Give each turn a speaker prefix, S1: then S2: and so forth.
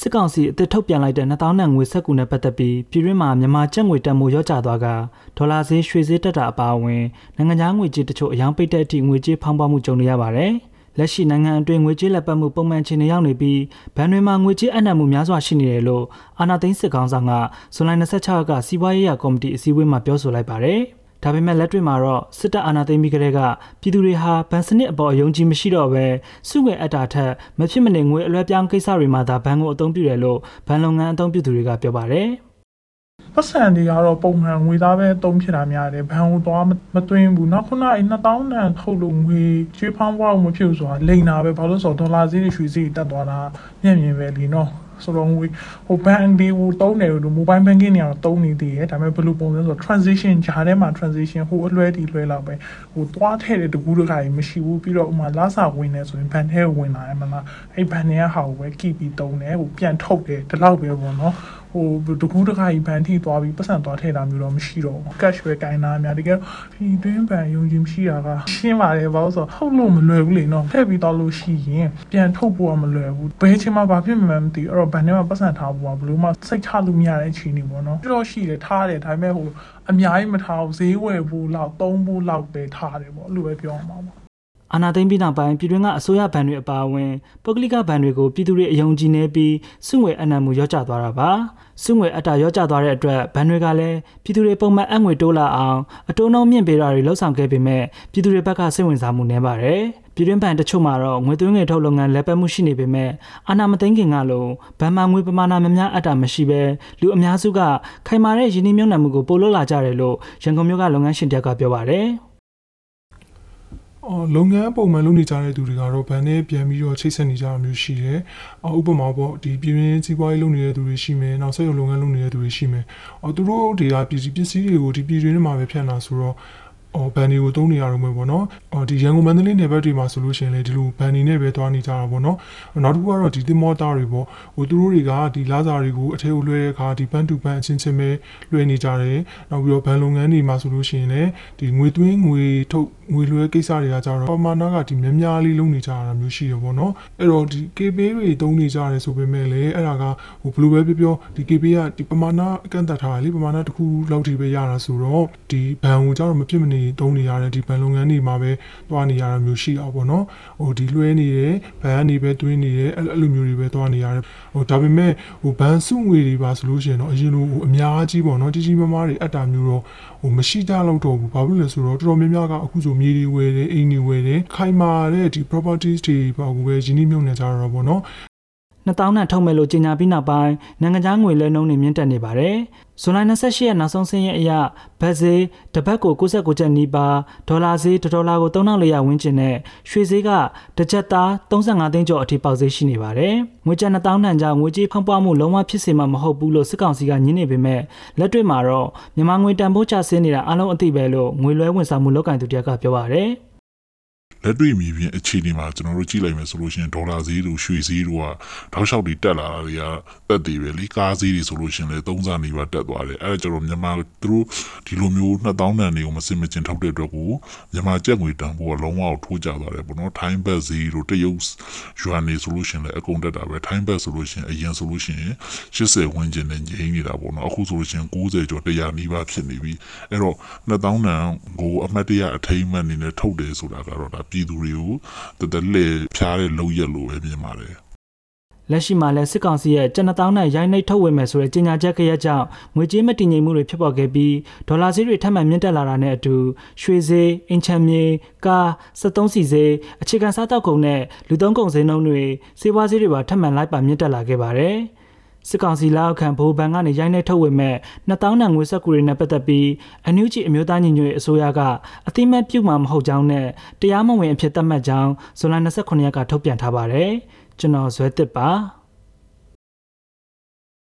S1: စစ်ကောင်စီအသစ်ထုတ်ပြန်လိုက်တဲ့2000နံငွေဆက်ကူနဲ့ပတ်သက်ပြီးပြည်တွင်းမှာမြန်မာကျပ်ငွေတန်ဖိုးရော့ကျသွားကဒေါ်လာဈေးရွှေဈေးတက်တာအပါအဝင်နိုင်ငံခြားငွေကြေးတချို့အယောင်ပိတ်တဲ့အထိငွေကြေးဖောင်းပွားမှုကြုံနေရပါတယ်။လက်ရှိနိုင်ငံအတွင်းငွေကြေးလက်ပတ်မှုပုံမှန်ခြေနေရောက်နေပြီးဘဏ်တွေမှာငွေကြေးအနှံ့မှုများစွာရှိနေတယ်လို့အာဏာသိမ်းစစ်ကောင်ဆောင်ကဇွန်လ26ရက်ကစီးပွားရေးရာကော်မတီအစည်းအဝေးမှာပြောဆိုလိုက်ပါတယ်။ ဒါပေမဲ့လက်တွေ့မှာတော့စစ်တပ်အာဏာသိမ်းပြီးကတည်းကပြည်သူတွေဟာဗန်စနစ်အပေါ်အယုံကြည်မရှိတော့ဘဲစုငွေအပ်တာထက်မဖြစ်မနေငွေအလွှဲပြောင်းကိစ္စတွေမှာသာဘဏ်ကိုအသုံးပြုတယ်လို့ဘဏ်လုပ်ငန်းအသုံးပြုသူတွေကပြောပါတယ်
S2: ပတ်စံတွေကတော့ပုံမှန်ငွေသားပဲတုံးဖြစ်တာများတယ်ဘဏ်ကိုသွားမသွင်းဘူးနောက်ခုနအဲ2000တန်ထုတ်လို့ငွေချွေးဖောင်းပွားမဖြစ်ဆိုတာလိန်တာပဲဘာလို့ဆိုတော့ဒေါ်လာဈေးတွေရွှေဈေးတက်သွားတာမျက်မြင်ပဲလीနော် ဆိုတော့ငွေဟိုဘဏ်ဒီဟိုတုံးတယ်လို့ mobile banking တွေကတော့တုံးနေသေးတယ်ဒါပေမဲ့ဘယ်လိုပုံစံဆိုတော့ transition ဂျာထဲမှာ transition ဟိုအလွဲတီလွဲလောက်ပဲဟိုသွားထည့်တဲ့တကူးတခါကြီးမရှိဘူးပြီးတော့ဥမာလာစာဝင်နေဆိုရင်ဘဏ်ထဲဝင်လာတယ်မလားအဲ့ဘဏ်ထဲကဟာကိုပဲ keep ပြီးတုံးတယ်ဟိုပြန်ထုတ်တယ်ဒီလောက်ပဲပေါ့နော် ဟိုတကူးတခါကြီးဘန်ထိသွားပြီးပတ်စံသွားထည့်တာမျိုးတော့မရှိတော့ဘူး cash ပဲကင်တာအများတကယ်ဒီတွင်းဘန်ယုံကြည်မရှိတာကရှင်းပါတယ်ဘာလို့ဆိုတော့ဟုတ်လို့မလွယ်ဘူးလေနော်ထည့်ပြီးတော့လို့ရှိရင်ပြန်ထုတ်ဖို့ကမလွယ်ဘူးဘယ်ချိန်မှဘာဖြစ်မှမသိအဲ့တော့ဘန်ထဲမှာပတ်စံထားဖို့ကဘလို့မှစိတ်ချလို့မရတဲ့အခြေအနေပေါ့နော်ပြီးတော့ရှိတယ်ထားတယ်ဒါပေမဲ့ဟိုအများကြီးမထားဘူးဈေးဝယ်ဖို့လောက်သုံးဖို့လောက်ပဲထားတယ်ပေါ့အဲ့လိုပဲပြောအောင်ပါ
S1: အာနာသိမ့်ပြီးနောက်ပိုင်းပြည်တွင်းကအစိုးရဘဏ်တွေအပါအဝင်ပုဂ္ဂလိကဘဏ်တွေကိုပြည်သူတွေအယုံကြည်နေပြီးစုငွေအနှံမှုရောကျသွားတာပါစုငွေအတာရောကျသွားတဲ့အတွက်ဘဏ်တွေကလည်းပြည်သူတွေပုံမှန်အငွေတိုးလာအောင်အတိုးနှုန်းမြင့်ပေးတာတွေလှုပ်ဆောင်ခဲ့ပေမဲ့ပြည်သူတွေဘက်ကစိတ်ဝင်စားမှုနည်းပါတယ်ပြည်တွင်းဘဏ်တချို့မှာတော့ငွေသွင်းငွေထုတ်လုပ်ငန်းလက်ပတ်မှုရှိနေပေမဲ့အာဏာမသိမ်းခင်ကလိုဘဏ်မှာငွေပမာဏများများအပ်တာမရှိဘဲလူအများစုကခိုင်မာတဲ့ယင်းနှိမ့်မြုံနယ်မှုကိုပို့လို့လာကြတယ်လို့ရန်ကုန်မြို့ကလုပ်ငန်းရှင်တယောက်ကပြောပါတယ်
S3: အော် လုပ်ငန်းပုံမှန်လုပ်နေကြတဲ့သူတွေကတော့ဗန်နဲ့ပြန်ပြီးတော့ချိတ်ဆက်နေကြတာမျိုးရှိတယ်။အော်ဥပမာပေါ့ဒီပြည်ရင်းစီးပွားရေးလုပ်နေတဲ့သူတွေရှိမယ်။နောက်ဆက်ရုံလုပ်ငန်းလုပ်နေတဲ့သူတွေရှိမယ်။အော်သူတို့တွေကပစ္စည်းပစ္စည်းတွေကိုဒီပြည်ရင်းထဲမှာပဲဖြန့်တာဆိုတော့ အော်ဘန်ဒီကိုသုံးနေရတော့မယ်ပေါ့နော်အော်ဒီရန်ကုန်မန္တလေးနယ်ဘက်တွေမှာဆိုလို့ရှိရင်လေဒီလိုဘန်ဒီနဲ့ပဲသွားနေကြတာပေါ့နော်နောက်တစ်ခုကတော့ဒီသင်္ဘောသားတွေပေါ့ဟိုသူတို့တွေကဒီလာစာတွေကိုအထက်ကိုလွှဲတဲ့အခါဒီဘန်တူဘန်အချင်းချင်းပဲလွှဲနေကြတယ်နောက်ပြီးတော့ဘန်လုပ်ငန်းတွေမှာဆိုလို့ရှိရင်လည်းဒီငွေသွင်းငွေထုတ်ငွေလွှဲကိစ္စတွေကကြတော့ပမာဏကဒီများများလေးလုပ်နေကြတာမျိုးရှိတယ်ပေါ့နော်အဲ့တော့ဒီ KB တွေသုံးနေကြတယ်ဆိုပေမဲ့လည်းအဲ့ဒါကဟိုဘယ်လိုပဲပြောပြောဒီ KB ကဒီပမာဏအကန့်အသတ်ထားတယ်လေပမာဏတစ်ခုလောက်ထိပဲရတာဆိုတော့ဒီဘန်ကိုကြတော့မဖြစ်မနေသုံးနေရတယ်ဒီဘန်လုပ်ငန်းတွေမှာပဲသွားနေရတာမျိုးရှိအောင်ပေါ့နော်ဟိုဒီလွှဲနေတယ်ဘန်ကနေပဲတွင်းနေတယ်အဲ့လိုမျိုးတွေပဲသွားနေရတယ်ဟိုဒါပေမဲ့ဟိုဘန်စုငွေတွေပါဆိုလို့ရှိရင်တော့အရင်လိုဟိုအများကြီးပေါ့နော်ကြီးကြီးမားမားတွေအပ်တာမျိုးတော့ဟိုမရှိကြတော့တော့ဘူးဘာဖြစ်လဲဆိုတော့တော်တော်များများကအခုဆိုမြေတွေဝယ်တယ်အိမ်တွေဝယ်တယ်ခိုင်မာတဲ့ဒီ properties တွေပေါ့ကိုပဲရင်းနှီးမြှုပ်နှံကြတော့ပေါ့နော်
S1: 2000နဲ့ထုတ်မယ်လို့ကြေညာပြီးနောက်ပိုင်းနိုင်ငံခြားငွေလဲနှုန်းတွေမြင့်တက်နေပါတယ်။ ဇွန်လ28ရက်နောက်ဆုံးဆင်းရဲအရဘတ်ဈေးတစ်ဘတ်ကို69ကျပ်နီးပါးဒေါ်လာဈေးဒေါ်လာကို3400ဝန်းကျင်နဲ့ရွှေဈေးကတစ်ကျပ်သား35သိန်းကျော်အထိပေါက်ဈေးရှိနေပါတယ်။ငွေကျပ်2000တန်ကြောင့်ငွေကြေးဖောင်းပွားမှုလုံးဝဖြစ်စေမှာမဟုတ်ဘူးလို့စစ်ကောင်စီကညင်းနေပေမဲ့လက်တွေ့မှာတော့မြန်မာငွေတန်ဖိုးကျဆင်းနေတာအလုံးအသိပဲလို့ငွေလွှဲဝန်ဆောင်မှုလုပ်ကင်သူတယောက်ကပြောပါတယ်။
S4: လက်တွေ့မြေပြင်အခြေအနေမှာကျွန်တော်တို့ကြည့်လိုက်မယ်ဆိုလို့ရှိရင်ဒေါ်လာဈေးတို့ရွှေဈေးတို့ကတောက်လျှောက်တွေတက်လာတာတွေကတက်သေးပဲလေကားဈေးတွေဆိုလို့ရှိရင်လည်းသုံးစားနေပါတက်သွားတယ်အဲဒါကျတော့မြန်မာသူတို့ဒီလိုမျိုး2000တန်တွေကိုမစင်မကျင်ထုတ်တဲ့အတွက်ကိုမြန်မာကျပ်ငွေတန်ဖိုးကလုံးဝထိုးကျသွားတယ်ပေါ့နော်ထိုင်းဘတ်ဈေးတို့တရုတ်ယွမ်နေဆိုလို့ရှိရင်လည်းအကုန်တက်တာပဲထိုင်းဘတ်ဆိုလို့ရှိရင်အရင်ဆိုလို့ရှိရင်80ဝန်းကျင်နဲ့ငြိမ်းနေတာပေါ့နော်အခုဆိုလို့ရှိရင်90ကျော်100နီးပါးဖြစ်နေပြီအဲ့တော့2000တန်ကိုအမှတ်တရအထိမ်းအမှတ်အနေနဲ့ထုတ်တယ်ဆိုတာကတော့ဒါပြည်သူတွေကိုတသက်လေဖျားတဲ့လုံရက်လို့ပဲမြင်ပါတယ်
S1: လက်ရှိမှာလည်းစစ်ကောင်စီရဲ့ကျန်တောင်းနဲ့ရိုင်းနှိပ်ထုတ်ဝေမယ်ဆိုတဲ့ကြေညာချက်ခရက်ကြောင့်ငွေကြေးမတည်ငြိမ်မှုတွေဖြစ်ပေါ်ခဲ့ပြီးဒေါ်လာဈေးတွေထပ်မံမြင့်တက်လာတာနဲ့အတူရွှေဈေးအင်ချန်မြေကား73စီဈေးအခြေခံစားတောက်ကုန်နဲ့လူသုံးကုန်ဈေးနှုန်းတွေစေဝါဈေးတွေပါထပ်မံလိုက်ပါမြင့်တက်လာခဲ့ပါတယ်။ စစ်ကောင်စီလက်အောက်ခံဗိုလ်ဘဏ်ကနေရိုင်းနှိပ်ထုတ်ဝေမဲ့2000တန်ငွေဆက်ကူတွေနဲ့ပတ်သက်ပြီးအန်ယူဂျီအမျိုးသားညီညွတ်ရေးအစိုးရကအတိမတ်ပြုမှာမဟုတ်ကြောင်းနဲ့တရားမဝင်အဖြစ်သတ်မှတ်ကြောင်းဇွန်လ29ရက်ကထုတ်ပြန်ထားပါတယ်ကျွန်တော်ဇွဲတစ်ပါ